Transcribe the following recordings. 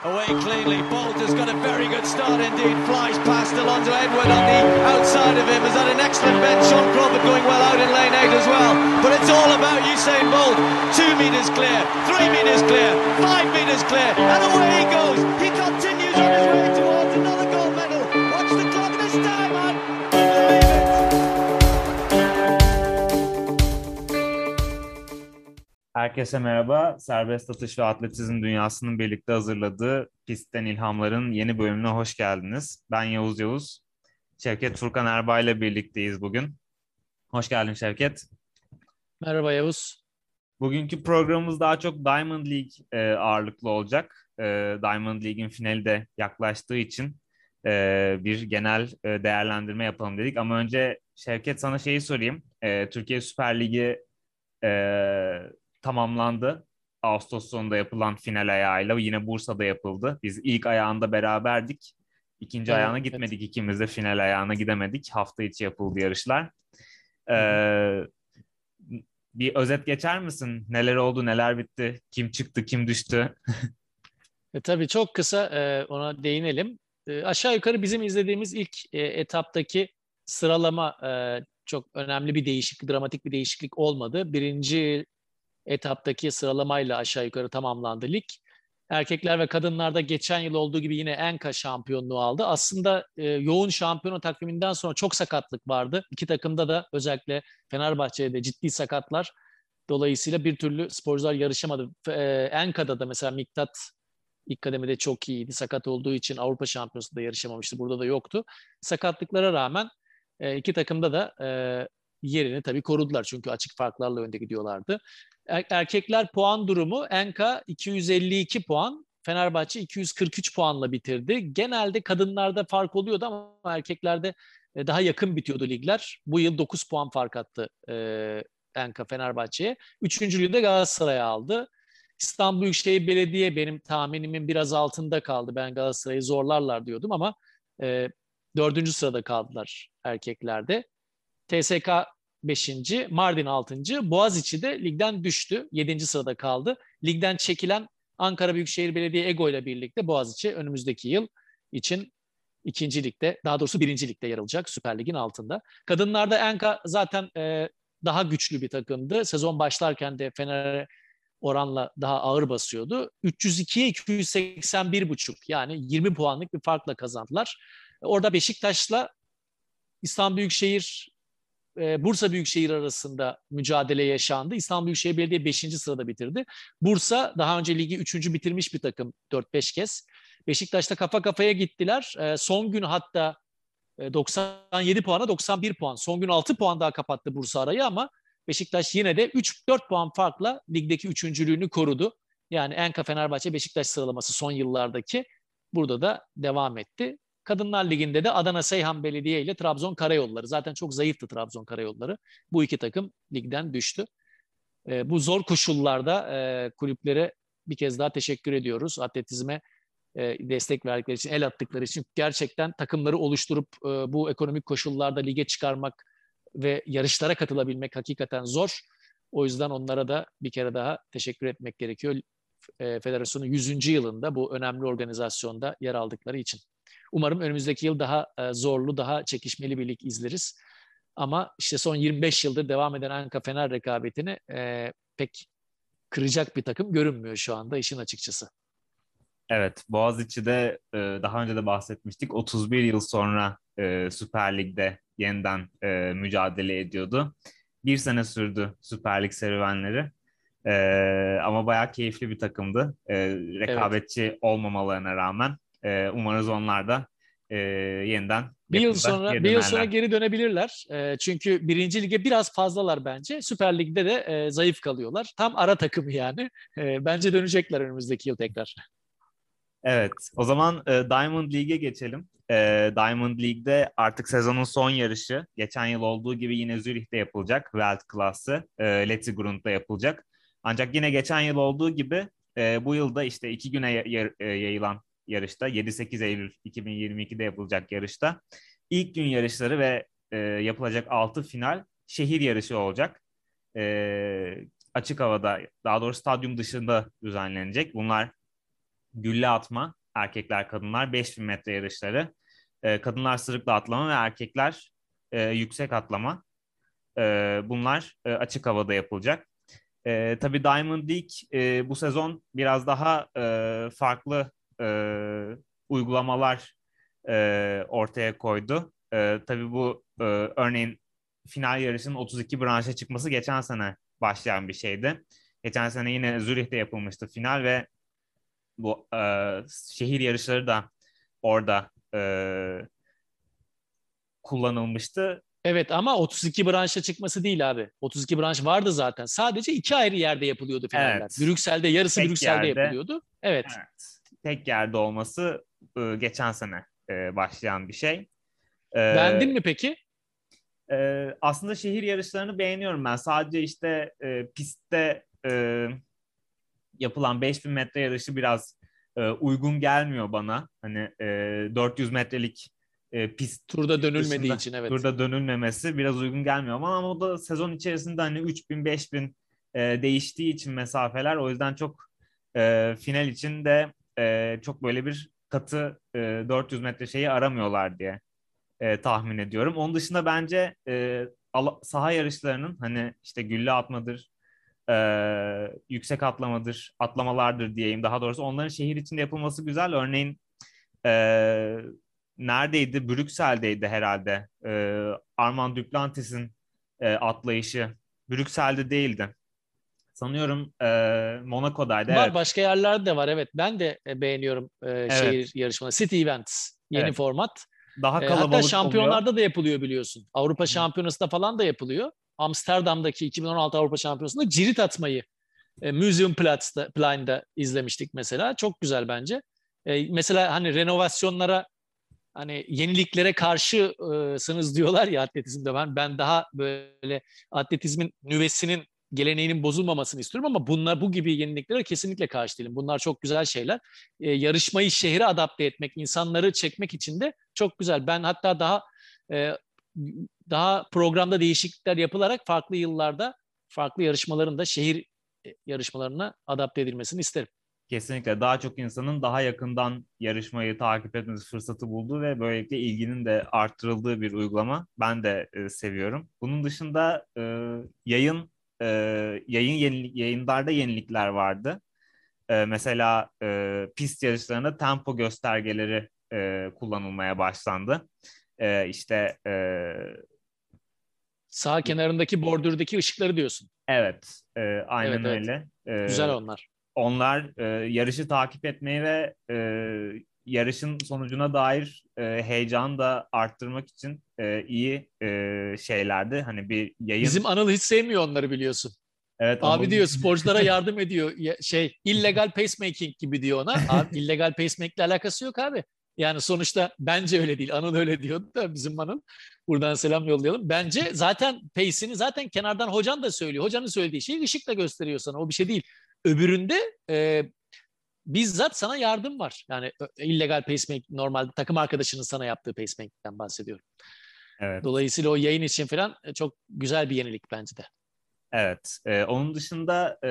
Away cleanly. Bolt has got a very good start indeed. Flies past Alonso Edward on the outside of him. Has had an excellent bend. Sean Crawford going well out in lane 8 as well. But it's all about Usain Bolt. Two metres clear, three metres clear, five metres clear. And away he goes. He continues Herkese merhaba. Serbest atış ve atletizm dünyasının birlikte hazırladığı Pistten İlhamlar'ın yeni bölümüne hoş geldiniz. Ben Yavuz Yavuz. Şevket Furkan Erbay ile birlikteyiz bugün. Hoş geldin Şevket. Merhaba Yavuz. Bugünkü programımız daha çok Diamond League e, ağırlıklı olacak. E, Diamond League'in finali de yaklaştığı için e, bir genel değerlendirme yapalım dedik. Ama önce Şevket sana şeyi sorayım. Türkiye Süper Ligi e, tamamlandı. Ağustos sonunda yapılan final ayağıyla yine Bursa'da yapıldı. Biz ilk ayağında beraberdik. İkinci evet, ayağına gitmedik. Evet. İkimiz de final ayağına gidemedik. Hafta içi yapıldı yarışlar. Ee, bir özet geçer misin? Neler oldu, neler bitti? Kim çıktı, kim düştü? e, tabii çok kısa e, ona değinelim. E, aşağı yukarı bizim izlediğimiz ilk e, etaptaki sıralama e, çok önemli bir değişiklik, dramatik bir değişiklik olmadı. Birinci etaptaki sıralamayla aşağı yukarı tamamlandı lig. Erkekler ve kadınlarda geçen yıl olduğu gibi yine Enka şampiyonluğu aldı. Aslında e, yoğun şampiyonu takviminden sonra çok sakatlık vardı. İki takımda da özellikle Fenerbahçe'de ciddi sakatlar. Dolayısıyla bir türlü sporcular yarışamadı. E, Enka'da da mesela Miktat ilk kademede çok iyiydi. Sakat olduğu için Avrupa Şampiyonası'nda yarışamamıştı. Burada da yoktu. Sakatlıklara rağmen e, iki takımda da e, yerini tabii korudular. Çünkü açık farklarla önde gidiyorlardı. Er, erkekler puan durumu Enka 252 puan, Fenerbahçe 243 puanla bitirdi. Genelde kadınlarda fark oluyordu ama erkeklerde e, daha yakın bitiyordu ligler. Bu yıl 9 puan fark attı e, Enka Fenerbahçe'ye. Üçüncülüğü de Galatasaray'a aldı. İstanbul Büyükşehir Belediye benim tahminimin biraz altında kaldı. Ben Galatasaray'ı zorlarlar diyordum ama e, dördüncü sırada kaldılar erkeklerde. TSK 5. Mardin 6. Boğaziçi de ligden düştü. 7. sırada kaldı. Ligden çekilen Ankara Büyükşehir Belediye Ego ile birlikte Boğaziçi önümüzdeki yıl için ikinci ligde, daha doğrusu birinci ligde yer alacak Süper Lig'in altında. Kadınlarda Enka zaten e, daha güçlü bir takımdı. Sezon başlarken de Fener'e oranla daha ağır basıyordu. 302'ye 281 buçuk yani 20 puanlık bir farkla kazandılar. Orada Beşiktaş'la İstanbul Büyükşehir e, Bursa Büyükşehir arasında mücadele yaşandı. İstanbul Büyükşehir Belediye 5. sırada bitirdi. Bursa daha önce ligi 3. bitirmiş bir takım 4-5 kez. Beşiktaş'ta kafa kafaya gittiler. E, son gün hatta 97 e, puana 91 puan. Son gün 6 puan daha kapattı Bursa arayı ama Beşiktaş yine de 3-4 puan farkla ligdeki üçüncülüğünü korudu. Yani Enka Fenerbahçe Beşiktaş sıralaması son yıllardaki burada da devam etti. Kadınlar Ligi'nde de Adana Seyhan Belediye ile Trabzon Karayolları. Zaten çok zayıftı Trabzon Karayolları. Bu iki takım ligden düştü. E, bu zor koşullarda e, kulüplere bir kez daha teşekkür ediyoruz. Atletizme e, destek verdikleri için, el attıkları için gerçekten takımları oluşturup e, bu ekonomik koşullarda lige çıkarmak ve yarışlara katılabilmek hakikaten zor. O yüzden onlara da bir kere daha teşekkür etmek gerekiyor. E, Federasyonun 100. yılında bu önemli organizasyonda yer aldıkları için. Umarım önümüzdeki yıl daha e, zorlu, daha çekişmeli bir lig izleriz. Ama işte son 25 yıldır devam eden Anka Fener rekabetini e, pek kıracak bir takım görünmüyor şu anda işin açıkçası. Evet, Boğaziçi'de e, daha önce de bahsetmiştik. 31 yıl sonra e, Süper Lig'de yeniden e, mücadele ediyordu. Bir sene sürdü Süper Lig serüvenleri. E, ama bayağı keyifli bir takımdı. E, rekabetçi evet. olmamalarına rağmen e, umarız onlar da e, yeniden bir yıl sonra bir yıl sonra geri dönebilirler. E, çünkü birinci lige biraz fazlalar bence. Süper Lig'de de e, zayıf kalıyorlar. Tam ara takımı yani. E, bence dönecekler önümüzdeki yıl tekrar. Evet. O zaman e, Diamond League'e geçelim. E, Diamond League'de artık sezonun son yarışı. Geçen yıl olduğu gibi yine Zürih'te yapılacak. Welt Class'ı. E, Letzigrund'da yapılacak. Ancak yine geçen yıl olduğu gibi e, bu yılda işte iki güne yayılan yarışta 7-8 Eylül 2022'de yapılacak yarışta ilk gün yarışları ve e, yapılacak 6 final şehir yarışı olacak. E, açık havada daha doğrusu stadyum dışında düzenlenecek. Bunlar gülle atma erkekler kadınlar 5000 metre yarışları. E, kadınlar sırıkla atlama ve erkekler e, yüksek atlama. E, bunlar e, açık havada yapılacak. E, tabii Diamond League e, bu sezon biraz daha e, farklı e, uygulamalar e, ortaya koydu. E, tabii bu e, örneğin final yarışının 32 branşa çıkması geçen sene başlayan bir şeydi. Geçen sene yine Zürih'te yapılmıştı final ve bu e, şehir yarışları da orada e, kullanılmıştı. Evet ama 32 branşa çıkması değil abi. 32 branş vardı zaten. Sadece iki ayrı yerde yapılıyordu finaller. Evet. Brüksel'de yarısı Tek Brüksel'de yerde, yapılıyordu. Evet. evet. Tek yerde olması e, geçen sene e, başlayan bir şey. E, Beğendin mi peki? E, aslında şehir yarışlarını beğeniyorum ben. Sadece işte e, pistte e, yapılan 5000 metre yarışı biraz e, uygun gelmiyor bana. Hani e, 400 metrelik e, pist turda dönülmediği dışında, için evet. Turda dönülmemesi biraz uygun gelmiyor ama ama o da sezon içerisinde hani 3000 5000 e, değiştiği için mesafeler o yüzden çok e, final için de e, çok böyle bir katı e, 400 metre şeyi aramıyorlar diye e, tahmin ediyorum. Onun dışında bence e, saha yarışlarının hani işte gülle atmadır, e, yüksek atlamadır, atlamalardır diyeyim daha doğrusu onların şehir içinde yapılması güzel. Örneğin e, neredeydi? Brüksel'deydi herhalde. E, Armand Duplantis'in e, atlayışı. Brüksel'de değildi. Sanıyorum e, Monaco'daydı. Var evet. başka yerlerde de var evet. Ben de e, beğeniyorum e, evet. şehir yarışmaları. City Events yeni evet. format. Daha kalabalık e, Hatta şampiyonlarda oluyor. da yapılıyor biliyorsun. Avrupa Şampiyonası'nda falan da yapılıyor. Amsterdam'daki 2016 Avrupa Şampiyonası'nda cirit atmayı e, Museum Platz'da, Plain'da izlemiştik mesela. Çok güzel bence. E, mesela hani renovasyonlara hani yeniliklere karşısınız diyorlar ya atletizmde ben ben daha böyle atletizmin nüvesinin geleneğinin bozulmamasını istiyorum ama bunlar bu gibi yeniliklere kesinlikle karşı değilim. Bunlar çok güzel şeyler. E, yarışmayı şehre adapte etmek, insanları çekmek için de çok güzel. Ben hatta daha e, daha programda değişiklikler yapılarak farklı yıllarda farklı yarışmaların da şehir e, yarışmalarına adapte edilmesini isterim. Kesinlikle daha çok insanın daha yakından yarışmayı takip etmesi fırsatı bulduğu ve böylelikle ilginin de arttırıldığı bir uygulama. Ben de e, seviyorum. Bunun dışında e, yayın e, yayın yenilik, yayınlarda yenilikler vardı. E, mesela e, pist yarışlarında tempo göstergeleri e, kullanılmaya başlandı. E, işte e, sağ kenarındaki bordürdeki ışıkları diyorsun. Evet, e, aynen evet, öyle. Evet. E, Güzel onlar. Onlar e, yarışı takip etmeyi ve e, yarışın sonucuna dair e, heyecanı da arttırmak için e, iyi e, şeylerdi. Hani bir yayın... Bizim Anıl hiç sevmiyor onları biliyorsun. Evet, Abi diyor sporculara yardım ediyor. Şey illegal pacemaking gibi diyor ona. Abi illegal pacemaking ile alakası yok abi. Yani sonuçta bence öyle değil. Anıl öyle diyordu da bizim Anıl. Buradan selam yollayalım. Bence zaten pace'ini zaten kenardan hocan da söylüyor. Hocanın söylediği şeyi ışıkla gösteriyor sana. O bir şey değil. Öbüründe e, bizzat sana yardım var. Yani illegal pacemaking normal takım arkadaşının sana yaptığı pacemaking'den bahsediyorum. Evet. Dolayısıyla o yayın için falan e, çok güzel bir yenilik bence de. Evet. E, onun dışında e,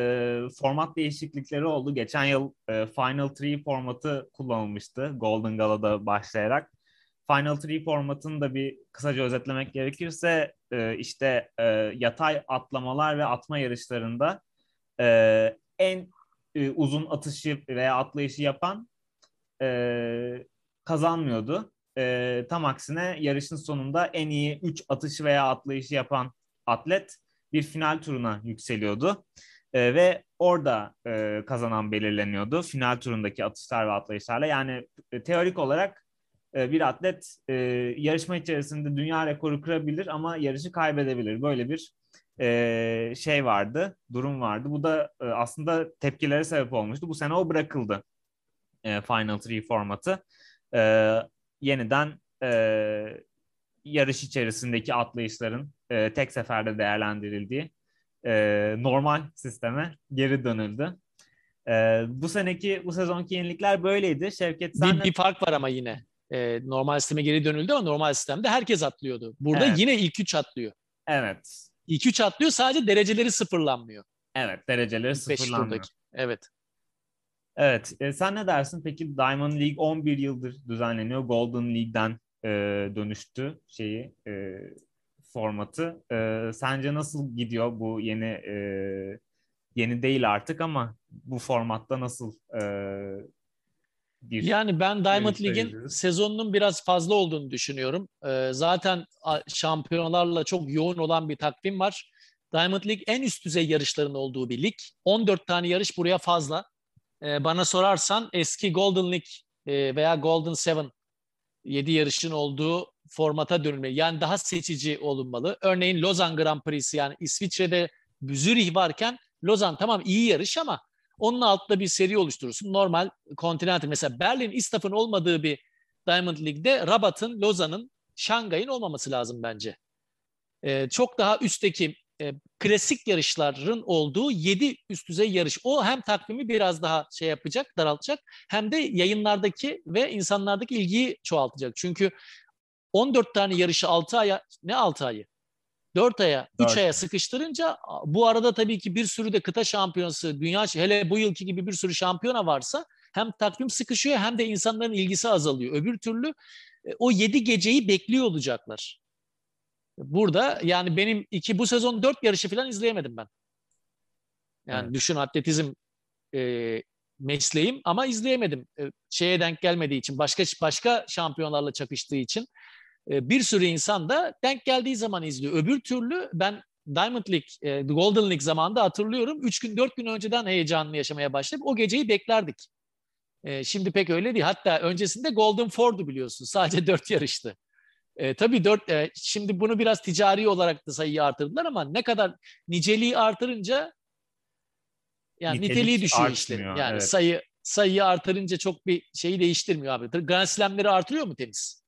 format değişiklikleri oldu. Geçen yıl e, Final Three formatı kullanılmıştı. Golden Gala'da başlayarak. Final Three formatını da bir kısaca özetlemek gerekirse e, işte e, yatay atlamalar ve atma yarışlarında e, en e, uzun atışı veya atlayışı yapan e, kazanmıyordu. E, tam aksine yarışın sonunda en iyi 3 atışı veya atlayışı yapan atlet bir final turuna yükseliyordu. E, ve orada e, kazanan belirleniyordu final turundaki atışlar ve atlayışlarla. Yani e, teorik olarak e, bir atlet e, yarışma içerisinde dünya rekoru kırabilir ama yarışı kaybedebilir. Böyle bir e, şey vardı, durum vardı. Bu da e, aslında tepkilere sebep olmuştu. Bu sene o bırakıldı e, Final Three formatı. E, yeniden e, yarış içerisindeki atlayışların e, tek seferde değerlendirildiği e, normal sisteme geri dönüldü. E, bu seneki, bu sezonki yenilikler böyleydi. Şevket sen bir, bir fark var ama yine. E, normal sisteme geri dönüldü ama normal sistemde herkes atlıyordu. Burada evet. yine ilk üç atlıyor. Evet. İlk üç atlıyor sadece dereceleri sıfırlanmıyor. Evet dereceleri sıfırlanmıyor. Evet. Evet. E, sen ne dersin? Peki Diamond League 11 yıldır düzenleniyor. Golden League'den e, dönüştü şeyi e, formatı. E, sence nasıl gidiyor bu yeni e, yeni değil artık ama bu formatta nasıl e, bir Yani ben Diamond League'in sezonunun biraz fazla olduğunu düşünüyorum. E, zaten şampiyonlarla çok yoğun olan bir takvim var. Diamond League en üst düzey yarışların olduğu bir lig. 14 tane yarış buraya fazla. E, bana sorarsan eski Golden League e, veya Golden Seven 7 yarışın olduğu formata dönülmeli. Yani daha seçici olunmalı. Örneğin Lozan Grand Prix'si yani İsviçre'de Zürih varken Lozan tamam iyi yarış ama onun altında bir seri oluşturursun. Normal Continental mesela Berlin İstaf'ın olmadığı bir Diamond League'de Rabat'ın, Lozan'ın, Şangay'ın olmaması lazım bence. Ee, çok daha üstteki e, klasik yarışların olduğu 7 üst düzey yarış. O hem takvimi biraz daha şey yapacak, daraltacak hem de yayınlardaki ve insanlardaki ilgiyi çoğaltacak. Çünkü 14 tane yarışı 6 aya, ne 6 ayı? 4 aya, 3 aya sıkıştırınca bu arada tabii ki bir sürü de kıta şampiyonası, dünya hele bu yılki gibi bir sürü şampiyona varsa hem takvim sıkışıyor hem de insanların ilgisi azalıyor. Öbür türlü e, o 7 geceyi bekliyor olacaklar. Burada yani benim iki bu sezon 4 yarışı falan izleyemedim ben. Yani evet. düşün atletizm e, mesleğim ama izleyemedim. E, şeye denk gelmediği için, başka başka şampiyonlarla çakıştığı için. E, bir sürü insan da denk geldiği zaman izliyor. Öbür türlü ben Diamond League, e, Golden League zamanında hatırlıyorum. Üç gün, dört gün önceden heyecanını yaşamaya başlayıp o geceyi beklerdik. E, şimdi pek öyle değil. Hatta öncesinde Golden Four'du biliyorsun. Sadece dört yarıştı. E, tabii dört, e, şimdi bunu biraz ticari olarak da sayıyı artırdılar ama ne kadar niceliği artırınca yani Nitelik niteliği düşüyor işte. Yani evet. sayı sayıyı artırınca çok bir şeyi değiştirmiyor abi. Grand Slam'leri artırıyor mu tenis?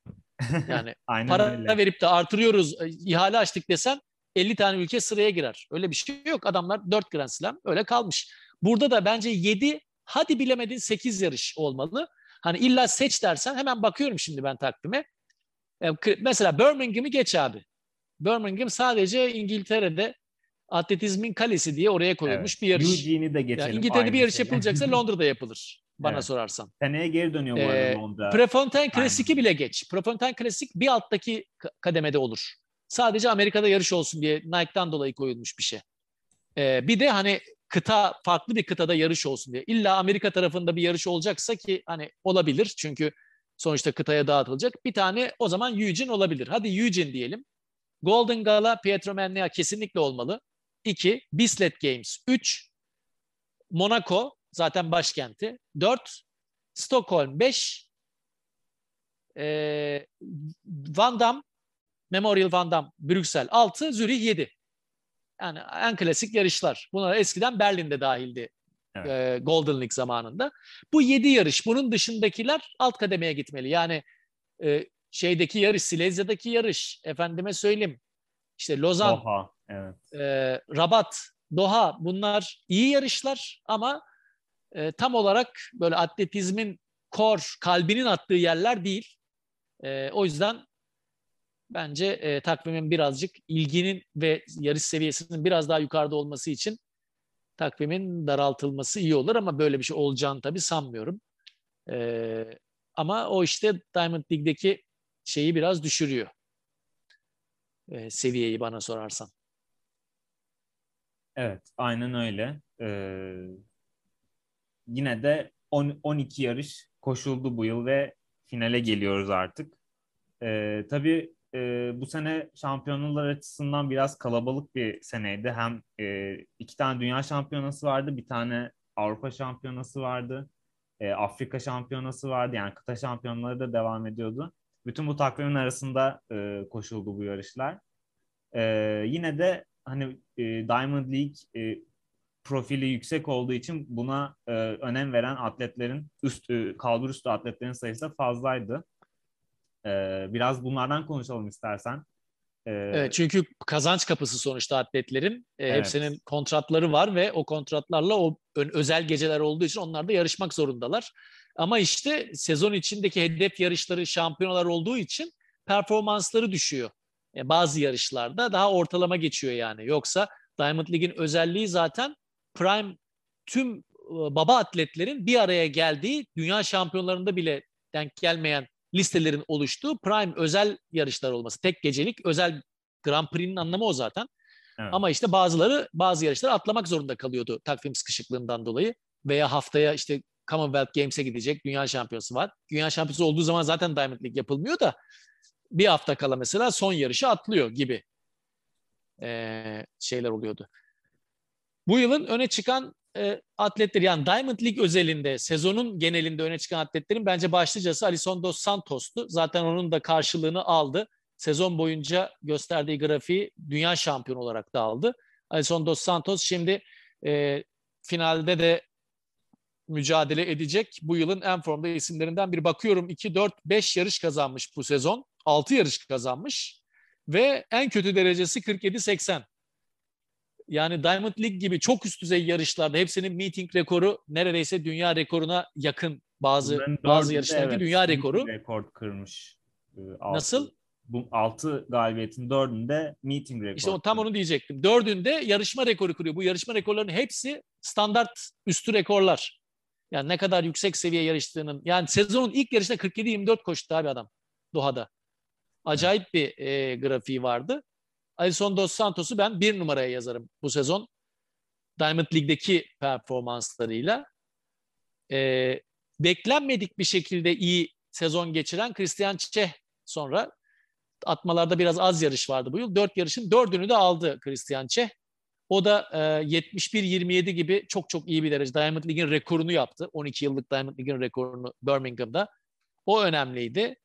Yani para öyle. verip de artırıyoruz, e, ihale açtık desen 50 tane ülke sıraya girer. Öyle bir şey yok. Adamlar 4 Grand Slam öyle kalmış. Burada da bence 7 hadi bilemedin 8 yarış olmalı. Hani illa seç dersen hemen bakıyorum şimdi ben takvime. E, mesela Birmingham'ı geç abi. Birmingham sadece İngiltere'de atletizmin kalesi diye oraya koyulmuş evet. bir yarış. Eugene'i de geçelim. Yani İngiltere'de bir yarış şey. yapılacaksa Londra'da yapılır bana evet. sorarsan. Seneye geri dönüyor bu arada ee, Londra. Prefontaine Klasik'i bile geç. Prefontaine Klasik bir alttaki kademede olur. Sadece Amerika'da yarış olsun diye Nike'dan dolayı koyulmuş bir şey. Ee, bir de hani kıta farklı bir kıtada yarış olsun diye. İlla Amerika tarafında bir yarış olacaksa ki hani olabilir çünkü sonuçta kıtaya dağıtılacak. Bir tane o zaman Eugene olabilir. Hadi Eugene diyelim. Golden Gala Pietro Mennea kesinlikle olmalı. 2. Bislett Games. 3. Monaco zaten başkenti. 4. Stockholm 5. Ee, Van Damme Memorial Van Damme Brüksel 6. Zürih 7. Yani en klasik yarışlar. Bunlar eskiden Berlin'de dahildi. Evet. E, Golden League zamanında. Bu 7 yarış. Bunun dışındakiler alt kademeye gitmeli. Yani e, şeydeki yarış, Silezya'daki yarış, efendime söyleyeyim. İşte Lozan, Oha, evet. e, Rabat, Doha bunlar iyi yarışlar ama e, tam olarak böyle atletizmin kor, kalbinin attığı yerler değil. E, o yüzden bence e, takvimin birazcık ilginin ve yarış seviyesinin biraz daha yukarıda olması için takvimin daraltılması iyi olur ama böyle bir şey olacağını tabii sanmıyorum. E, ama o işte Diamond League'deki şeyi biraz düşürüyor. E, seviyeyi bana sorarsan. Evet, aynen öyle. Ee, yine de 10, 12 yarış koşuldu bu yıl ve finale geliyoruz artık. Ee, tabii e, bu sene şampiyonlar açısından biraz kalabalık bir seneydi. Hem e, iki tane dünya şampiyonası vardı, bir tane Avrupa şampiyonası vardı, e, Afrika şampiyonası vardı. Yani kıta şampiyonları da devam ediyordu. Bütün bu takvimin arasında e, koşuldu bu yarışlar. E, yine de hani e, Diamond League e, profili yüksek olduğu için buna e, önem veren atletlerin üst e, kalbur üstü atletlerin sayısı da fazlaydı. E, biraz bunlardan konuşalım istersen. E, evet, çünkü kazanç kapısı sonuçta atletlerin. E, evet. Hepsinin kontratları var ve o kontratlarla o özel geceler olduğu için onlar da yarışmak zorundalar. Ama işte sezon içindeki hedef yarışları şampiyonalar olduğu için performansları düşüyor. E, bazı yarışlarda daha ortalama geçiyor yani. Yoksa Diamond League'in özelliği zaten prime tüm baba atletlerin bir araya geldiği dünya şampiyonlarında bile denk gelmeyen listelerin oluştuğu prime özel yarışlar olması. Tek gecelik özel Grand Prix'nin anlamı o zaten. Evet. Ama işte bazıları bazı yarışları atlamak zorunda kalıyordu takvim sıkışıklığından dolayı. Veya haftaya işte Commonwealth Games'e gidecek dünya şampiyonası var. Dünya şampiyonası olduğu zaman zaten Diamond League yapılmıyor da bir hafta kala mesela son yarışı atlıyor gibi ee, şeyler oluyordu. Bu yılın öne çıkan e, atletleri yani Diamond League özelinde sezonun genelinde öne çıkan atletlerin bence başlıcası Alison Dos Santos'tu. Zaten onun da karşılığını aldı. Sezon boyunca gösterdiği grafiği dünya şampiyonu olarak da aldı. Alison Dos Santos şimdi e, finalde de mücadele edecek. Bu yılın en formda isimlerinden biri. Bakıyorum 2, 4, 5 yarış kazanmış bu sezon. 6 yarış kazanmış. Ve en kötü derecesi 47-80. Yani Diamond League gibi çok üst düzey yarışlarda hepsinin meeting rekoru neredeyse dünya rekoruna yakın bazı bazı yarışlardaki evet, dünya rekoru. Rekor kırmış. Ee, altı, Nasıl? Bu 6 galibiyetin dördünde meeting rekor. İşte tam onu diyecektim. Dördünde yarışma rekoru kırıyor. Bu yarışma rekorlarının hepsi standart üstü rekorlar. Yani ne kadar yüksek seviye yarıştığının. Yani sezonun ilk yarışında 47-24 koştu abi adam Doha'da. Acayip bir e, grafiği vardı. Alison Dos Santos'u ben bir numaraya yazarım bu sezon. Diamond League'deki performanslarıyla. Ee, beklenmedik bir şekilde iyi sezon geçiren Christian Çeh sonra atmalarda biraz az yarış vardı bu yıl. Dört yarışın dördünü de aldı Christian Çeh. O da e, 71-27 gibi çok çok iyi bir derece. Diamond League'in rekorunu yaptı. 12 yıllık Diamond League'in rekorunu Birmingham'da. O önemliydi.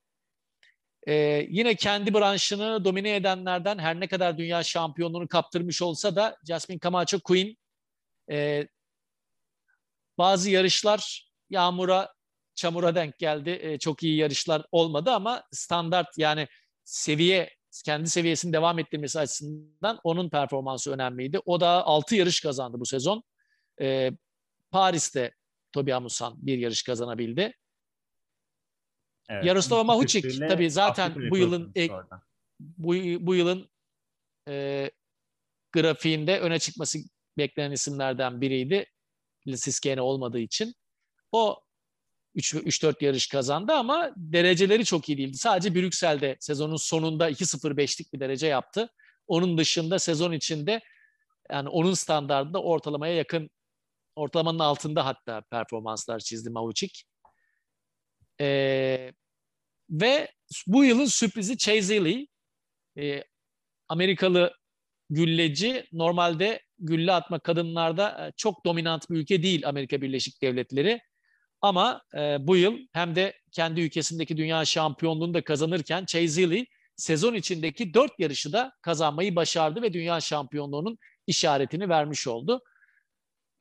Ee, yine kendi branşını domine edenlerden her ne kadar dünya şampiyonluğunu kaptırmış olsa da Jasmine Camacho Queen e, bazı yarışlar yağmura, çamura denk geldi. E, çok iyi yarışlar olmadı ama standart yani seviye kendi seviyesini devam ettirmesi açısından onun performansı önemliydi. O da 6 yarış kazandı bu sezon. E, Paris'te Tobi Amusan bir yarış kazanabildi. Evet. Yaroslava Mahuçik tabii zaten bu yılın ek, bu, bu yılın e, grafiğinde öne çıkması beklenen isimlerden biriydi. Siskene olmadığı için. O 3-4 yarış kazandı ama dereceleri çok iyi değildi. Sadece Brüksel'de sezonun sonunda 2-0-5'lik bir derece yaptı. Onun dışında sezon içinde yani onun standartında ortalamaya yakın ortalamanın altında hatta performanslar çizdi Mavucik. Ee, ve bu yılın sürprizi Chase Lee. Ee, Amerikalı gülleci. Normalde gülle atma kadınlarda e, çok dominant bir ülke değil Amerika Birleşik Devletleri. Ama e, bu yıl hem de kendi ülkesindeki dünya şampiyonluğunu da kazanırken Chase Lee sezon içindeki dört yarışı da kazanmayı başardı ve dünya şampiyonluğunun işaretini vermiş oldu.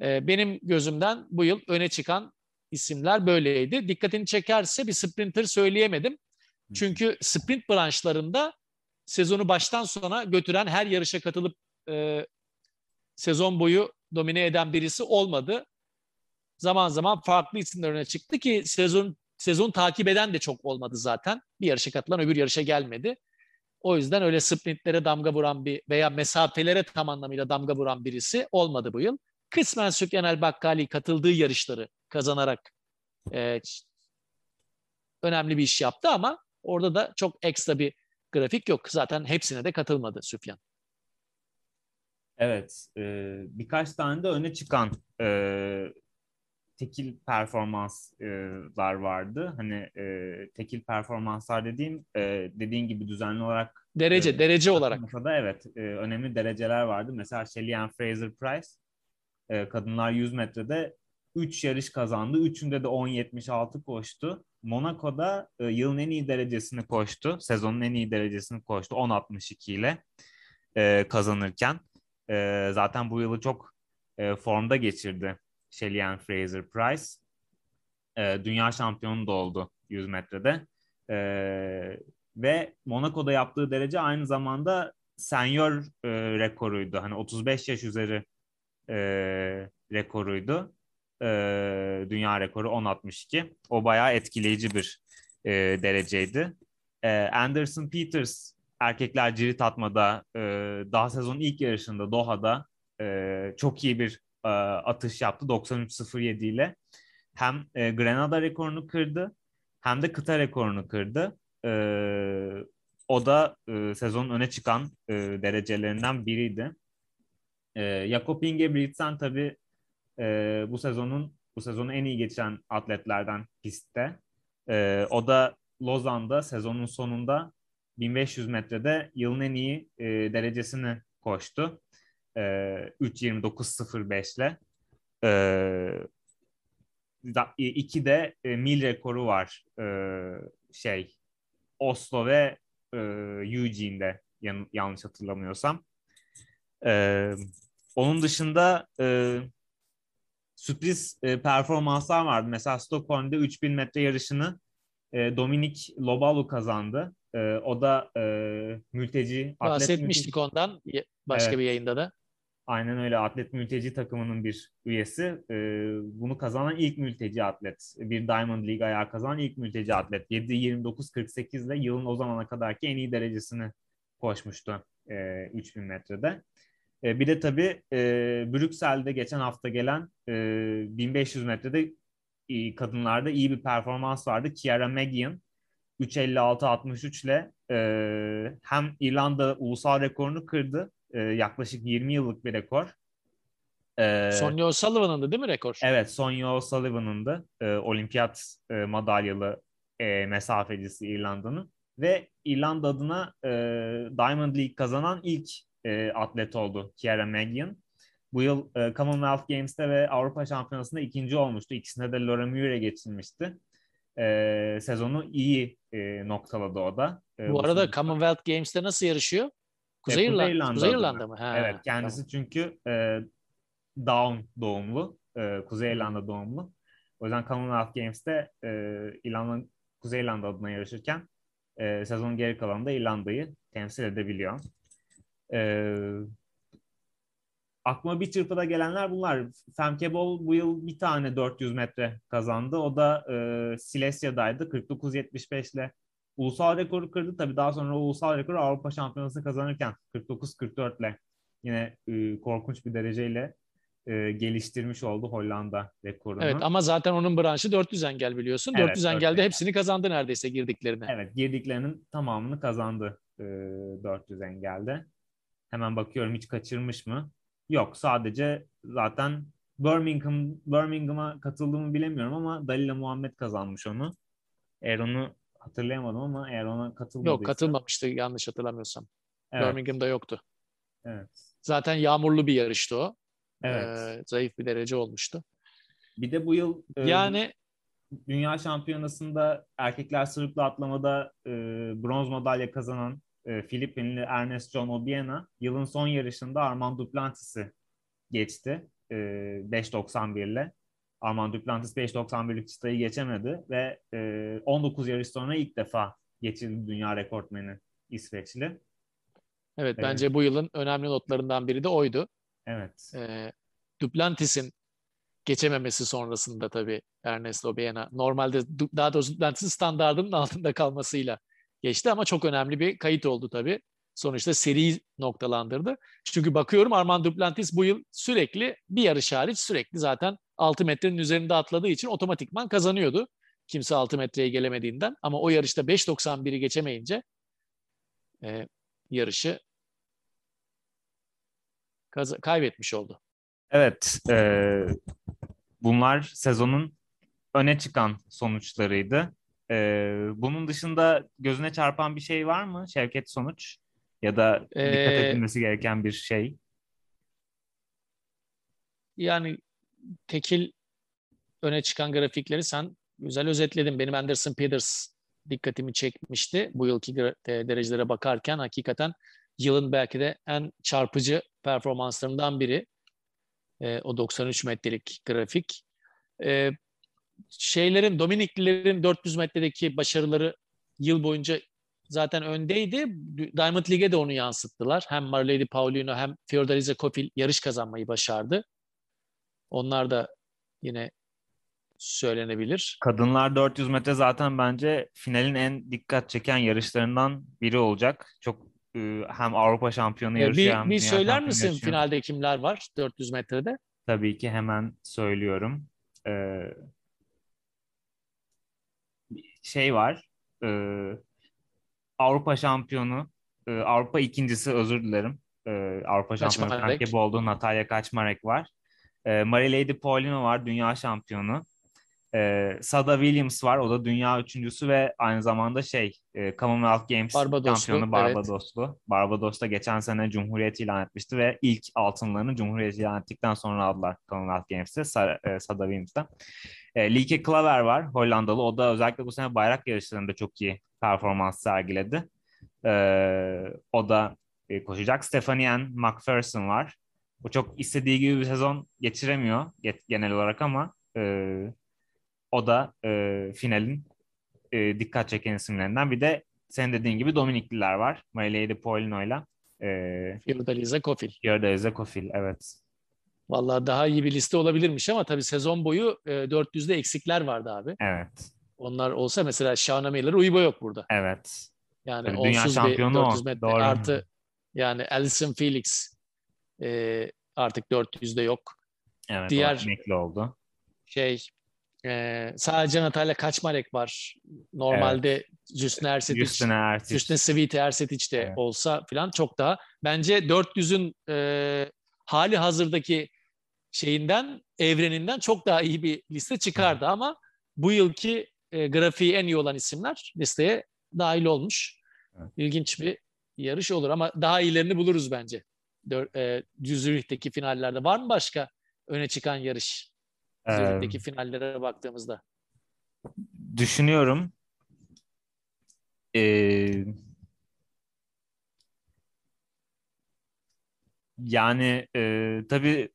E, benim gözümden bu yıl öne çıkan isimler böyleydi. Dikkatini çekerse bir sprinter söyleyemedim. Çünkü sprint branşlarında sezonu baştan sona götüren her yarışa katılıp e, sezon boyu domine eden birisi olmadı. Zaman zaman farklı isimler öne çıktı ki sezon sezon takip eden de çok olmadı zaten. Bir yarışa katılan öbür yarışa gelmedi. O yüzden öyle sprintlere damga vuran bir veya mesafelere tam anlamıyla damga vuran birisi olmadı bu yıl. Kısmen Sübyanel Bakkali katıldığı yarışları kazanarak e, önemli bir iş yaptı ama orada da çok ekstra bir grafik yok. Zaten hepsine de katılmadı Süfyan. Evet, e, birkaç tane de öne çıkan e, tekil performanslar vardı. Hani e, tekil performanslar dediğim e, dediğin gibi düzenli olarak derece e, derece olarak da evet e, önemli dereceler vardı. Mesela Shelly Ann Fraser Price e, kadınlar 100 metrede 3 yarış kazandı. Üçünde de 10.76 koştu. Monaco'da e, yılın en iyi derecesini koştu. Sezonun en iyi derecesini koştu. 10.62 ile e, kazanırken. E, zaten bu yılı çok e, formda geçirdi Shelly Ann Fraser Price. E, dünya şampiyonu da oldu 100 metrede. E, ve Monaco'da yaptığı derece aynı zamanda senior e, rekoruydu. Hani 35 yaş üzeri e, rekoruydu. E, dünya rekoru 10.62. O bayağı etkileyici bir e, dereceydi. E, Anderson Peters erkekler cirit atmada e, daha sezonun ilk yarışında Doha'da e, çok iyi bir e, atış yaptı 93.07 ile. Hem e, Grenada rekorunu kırdı hem de kıta rekorunu kırdı. E, o da e, sezonun öne çıkan e, derecelerinden biriydi. E, Jakob Ingebrigtsen tabii e, bu sezonun bu sezonu en iyi geçen atletlerden pistte. E, o da Lozan'da sezonun sonunda 1500 metrede yılın en iyi e, derecesini koştu. E, 3.29.05 ile. E, iki de e, mil rekoru var e, şey Oslo ve e, Eugene'de yan, yanlış hatırlamıyorsam. E, onun dışında e, sürpriz e, performanslar vardı. Mesela Stockholm'da 3000 metre yarışını e, Dominik Lobalu kazandı. E, o da e, mülteci. Bahsetmiştik mülteci. ondan başka evet. bir yayında da. Aynen öyle atlet mülteci takımının bir üyesi. E, bunu kazanan ilk mülteci atlet. Bir Diamond League ayağı kazanan ilk mülteci atlet. 7.29.48 ile yılın o zamana kadarki en iyi derecesini koşmuştu e, 3000 metrede. E, bir de tabii e, Brüksel'de geçen hafta gelen e, 1500 metrede e, kadınlarda iyi bir performans vardı. Kiara Magian 3.56-63 ile e, hem İrlanda ulusal rekorunu kırdı. E, yaklaşık 20 yıllık bir rekor. E, Sonya O'Sullivan'ındı değil mi rekor? Evet Sonya O'Sullivan'ındı. E, olimpiyat e, madalyalı e, mesafecisi İrlanda'nın. Ve İrlanda adına e, Diamond League kazanan ilk e, atlet oldu Kiara Magian. Bu yıl e, Commonwealth Games'te ve Avrupa Şampiyonası'nda ikinci olmuştu. İkisinde de Laura Muir'e geçilmişti. E, sezonu iyi e, noktaladı o da. E, bu, bu arada sonuçta. Commonwealth Games'te nasıl yarışıyor? Kuzey, Irlanda, Kuzey İrlanda, Kuzey İrlanda mı? Ha, evet kendisi tamam. çünkü e, Down doğumlu. E, Kuzey İrlanda doğumlu. O yüzden Commonwealth Games'te e, İrlanda, Kuzey İrlanda adına yarışırken e, sezonun geri kalanında İrlanda'yı temsil edebiliyor. E, aklıma bir çırpıda gelenler bunlar. Femke Bol bu yıl bir tane 400 metre kazandı. O da e, Silesia'daydı. 49.75 ile ulusal rekoru kırdı. Tabii daha sonra ulusal rekoru Avrupa Şampiyonası kazanırken 49-44 ile yine e, korkunç bir dereceyle e, geliştirmiş oldu Hollanda rekorunu. Evet ama zaten onun branşı 400 engel biliyorsun. Evet, 400 engelde engel. hepsini kazandı neredeyse girdiklerini. Evet girdiklerinin tamamını kazandı e, 400 engelde. Hemen bakıyorum hiç kaçırmış mı? Yok sadece zaten Birmingham Birmingham'a katıldığımı bilemiyorum ama Dalila Muhammed kazanmış onu. Eğer onu hatırlayamadım ama eğer ona katılmadıysa. Yok katılmamıştı yanlış hatırlamıyorsam. Evet. Birmingham'da yoktu. Evet. Zaten yağmurlu bir yarıştı o. Evet. Ee, zayıf bir derece olmuştu. Bir de bu yıl e, yani Dünya Şampiyonası'nda erkekler sırıklı atlamada e, bronz madalya kazanan e, Filipinli Ernest John Obiena yılın son yarışında Armand Duplantis'i geçti e, 5.91 ile. Armand Duplantis 5.91'lik çıtayı geçemedi ve e, 19 yarış sonra ilk defa geçildi dünya rekortmeni İsveçli. Evet, evet bence bu yılın önemli notlarından biri de oydu. Evet. E, Duplantis'in geçememesi sonrasında tabii Ernest Obiena normalde daha doğrusu Duplantis'in standartının altında kalmasıyla geçti ama çok önemli bir kayıt oldu tabii. Sonuçta seri noktalandırdı. Çünkü bakıyorum Armand Duplantis bu yıl sürekli bir yarış hariç sürekli zaten 6 metrenin üzerinde atladığı için otomatikman kazanıyordu. Kimse 6 metreye gelemediğinden. Ama o yarışta 5.91'i geçemeyince e, yarışı kaybetmiş oldu. Evet. E, bunlar sezonun öne çıkan sonuçlarıydı. Ee, bunun dışında gözüne çarpan bir şey var mı Şevket sonuç? Ya da dikkat ee, edilmesi gereken bir şey? Yani tekil öne çıkan grafikleri sen güzel özetledin. Benim Anderson Peters dikkatimi çekmişti bu yılki derecelere bakarken. Hakikaten yılın belki de en çarpıcı performanslarından biri. E, o 93 metrelik grafik. E, şeylerin Dominiklilerin 400 metredeki başarıları yıl boyunca zaten öndeydi. Diamond League'e de onu yansıttılar. Hem Marlady Paulino hem Fiordalize Kofil yarış kazanmayı başardı. Onlar da yine söylenebilir. Kadınlar 400 metre zaten bence finalin en dikkat çeken yarışlarından biri olacak. Çok e, hem Avrupa şampiyonu yarışı bir, hem Bir söyler misin yarışı. finalde kimler var 400 metrede? Tabii ki hemen söylüyorum. E, şey var. E, Avrupa şampiyonu, e, Avrupa ikincisi özür dilerim. E, Avrupa şampiyonu Kaçmarek. Frankie oldu. Natalya Kaçmarek var. E, Marie Lady Paulino var. Dünya şampiyonu. E, Sada Williams var. O da dünya üçüncüsü ve aynı zamanda şey e, Commonwealth Games Barbadoslu, şampiyonu evet. Barbadoslu. Barbados'ta geçen sene Cumhuriyet ilan etmişti ve ilk altınlarını Cumhuriyet ilan ettikten sonra aldılar Commonwealth Games'te Sa- e, Sada Williams'ta. E, Lieke Klaver var Hollandalı. O da özellikle bu sene bayrak yarışlarında çok iyi performans sergiledi. E, o da e, koşacak. Stephanie Ann McPherson var. O çok istediği gibi bir sezon geçiremiyor ge- genel olarak ama e, o da e, finalin e, dikkat çeken isimlerinden. Bir de senin dediğin gibi Dominikliler var. Marilady Paulino'yla e, Fiordaliza Kofil. Fiordaliza Kofil. Evet. Vallahi daha iyi bir liste olabilirmiş ama tabii sezon boyu e, 400'de eksikler vardı abi. Evet. Onlar olsa mesela Shauna Miller Uybo yok burada. Evet. Yani Tabii dünya bir şampiyonu o, 400 metre doğru. artı yani Alison Felix e, artık 400'de yok. Evet. Diğer- oldu. Şey e, sadece Natalya Kaçmarek var. Normalde Justin Ersetic, Justin Ertic. Justin Svite Ersetic de Evet. olsa falan çok daha. Bence 400'ün e, hali hazırdaki şeyinden, evreninden çok daha iyi bir liste çıkardı ama bu yılki e, grafiği en iyi olan isimler listeye dahil olmuş. Evet. İlginç bir yarış olur ama daha iyilerini buluruz bence. Dör, e, Zürih'teki finallerde. Var mı başka öne çıkan yarış? Ee, Zürih'teki finallere baktığımızda. düşünüyorum. Ee, yani e, tabii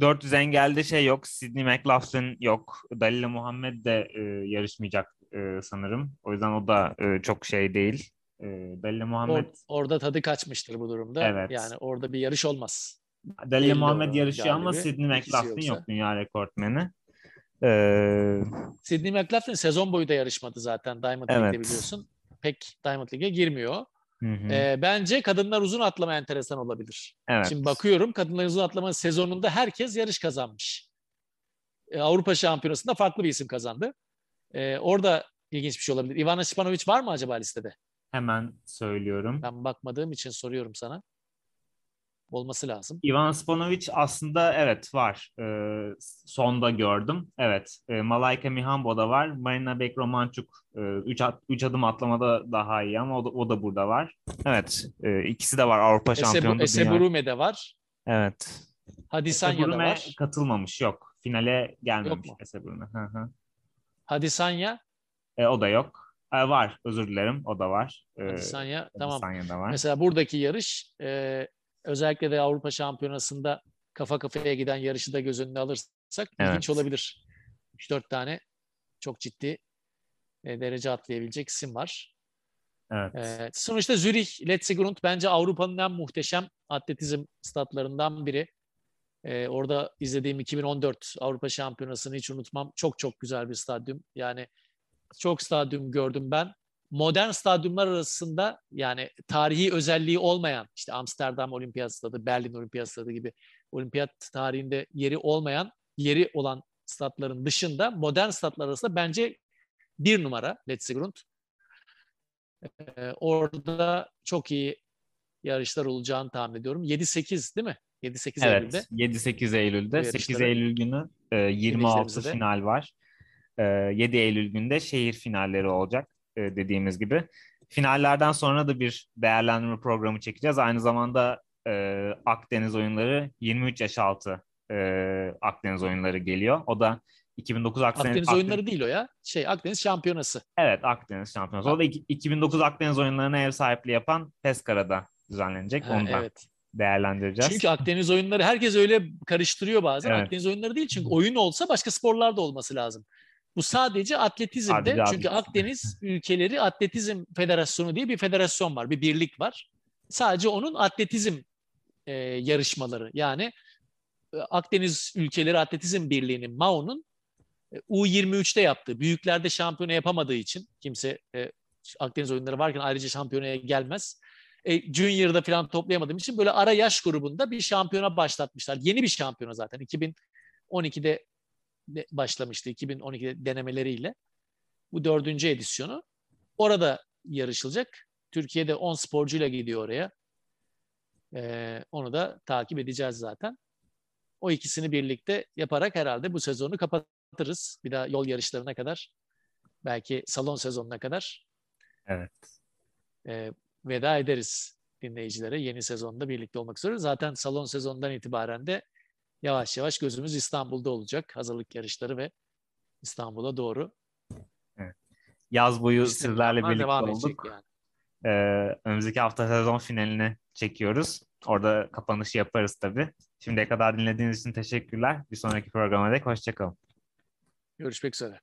400 engelde şey yok. Sydney McLaughlin yok. Dalila Muhammed de e, yarışmayacak e, sanırım. O yüzden o da e, çok şey değil. E, Dalila Muhammed Or- orada tadı kaçmıştır bu durumda. Evet. Yani orada bir yarış olmaz. Belli Muhammed yarışıyor ama galibi. Sydney İkisi McLaughlin yok dünya rekortmeni. Ee, Sydney McLaughlin sezon boyu da yarışmadı zaten Diamond Evet. League'de biliyorsun. Pek Diamond League'e girmiyor. hı hı, Ee, bence kadınlar uzun atlama enteresan olabilir. evet. Şimdi bakıyorum kadınlar uzun atlama sezonunda herkes yarış kazanmış. Ee, Avrupa Şampiyonası'nda farklı bir isim kazandı. Ee, orada ilginç bir şey olabilir. Ivana Spanovic var mı acaba listede? Hemen söylüyorum. Ben bakmadığım için soruyorum sana. Olması lazım. Ivan Spanovic aslında evet var. Ee, sonda gördüm. Evet. Ee, Malaika Mihambo da var. Marina Bekromançuk 3 üç adım atlamada daha iyi ama o da, o da burada var. Evet. e, ikisi de var Avrupa şampiyonu. dünya- Eseburume'de var. Evet. Hadisanya'da Eseburume var. katılmamış. Yok. Finale gelmemiş? Eseburume. Hı hı. Hadisanya, E, o da yok. E, var. Özür dilerim. O da var. E, Hadisanya tamam. Hadisanya da var. Mesela buradaki yarış e, özellikle de Avrupa Şampiyonası'nda kafa kafaya giden yarışı da göz önüne alırsak ilginç Evet. olabilir. 3-4 tane çok ciddi e, derece atlayabilecek isim var. Evet. E, sonuçta Zürih, Letzigrund bence Avrupa'nın en muhteşem atletizm statlarından biri. E, orada izlediğim 2014 Avrupa Şampiyonası'nı hiç unutmam. Çok çok güzel bir stadyum. Yani çok stadyum gördüm ben. Modern stadyumlar arasında yani tarihi özelliği olmayan işte Amsterdam Olimpiyat Stadı, Berlin Olimpiyat Stadı gibi olimpiyat tarihinde yeri olmayan, yeri olan statların dışında modern statlar arasında bence bir numara Letzigrund. Ee, orada çok iyi yarışlar olacağını tahmin ediyorum. 7-8 değil mi? 7-8 Eylül'de. Evet, 7-8 Eylül'de. Bu 8 yarışları Eylül günü e, 26 dinleyicilerimize de- final var. E, 7 Eylül günde şehir finalleri olacak e, dediğimiz gibi. Finallerden sonra da bir değerlendirme programı çekeceğiz. Aynı zamanda e, Akdeniz oyunları 23 yaş altı e, Akdeniz oyunları geliyor. O da 2009 Akdeniz, Akdeniz oyunları değil o ya. Şey Akdeniz Şampiyonası. Evet Akdeniz Şampiyonası. O da iki- 2009 Akdeniz oyunlarına ev sahipliği yapan Peskara'da düzenlenecek. Ha, Onu da evet. değerlendireceğiz. Çünkü Akdeniz oyunları herkes öyle karıştırıyor bazen. Evet. Akdeniz oyunları değil çünkü oyun olsa başka sporlarda olması lazım. Bu sadece atletizmde. Sadece çünkü atletizm. Akdeniz ülkeleri Atletizm Federasyonu diye bir federasyon var, bir birlik var. Sadece onun atletizm e, yarışmaları. Yani e, Akdeniz ülkeleri Atletizm Birliği'nin MAO'nun e, U23'te yaptığı, büyüklerde şampiyona yapamadığı için kimse e, Akdeniz oyunları varken ayrıca şampiyonaya gelmez. E, Junior'da falan toplayamadığım için böyle ara yaş grubunda bir şampiyona başlatmışlar. Yeni bir şampiyona zaten. 2012'de başlamıştı. 2012'de denemeleriyle. Bu dördüncü edisyonu. Orada yarışılacak. Türkiye'de 10 sporcuyla gidiyor oraya. Ee, onu da takip edeceğiz zaten. O ikisini birlikte yaparak herhalde bu sezonu kapatırız. Bir daha yol yarışlarına kadar. Belki salon sezonuna kadar. Evet. E, veda ederiz dinleyicilere. Yeni sezonda birlikte olmak üzere. Zaten salon sezonundan itibaren de yavaş yavaş gözümüz İstanbul'da olacak. Hazırlık yarışları ve İstanbul'a doğru. Evet. Yaz boyu sizlerle birlikte devam olduk. Yani. Ee, önümüzdeki hafta sezon finalini çekiyoruz. Orada kapanışı yaparız tabii. Şimdiye kadar dinlediğiniz için teşekkürler. Bir sonraki programa dek hoşçakalın. Görüşmek üzere.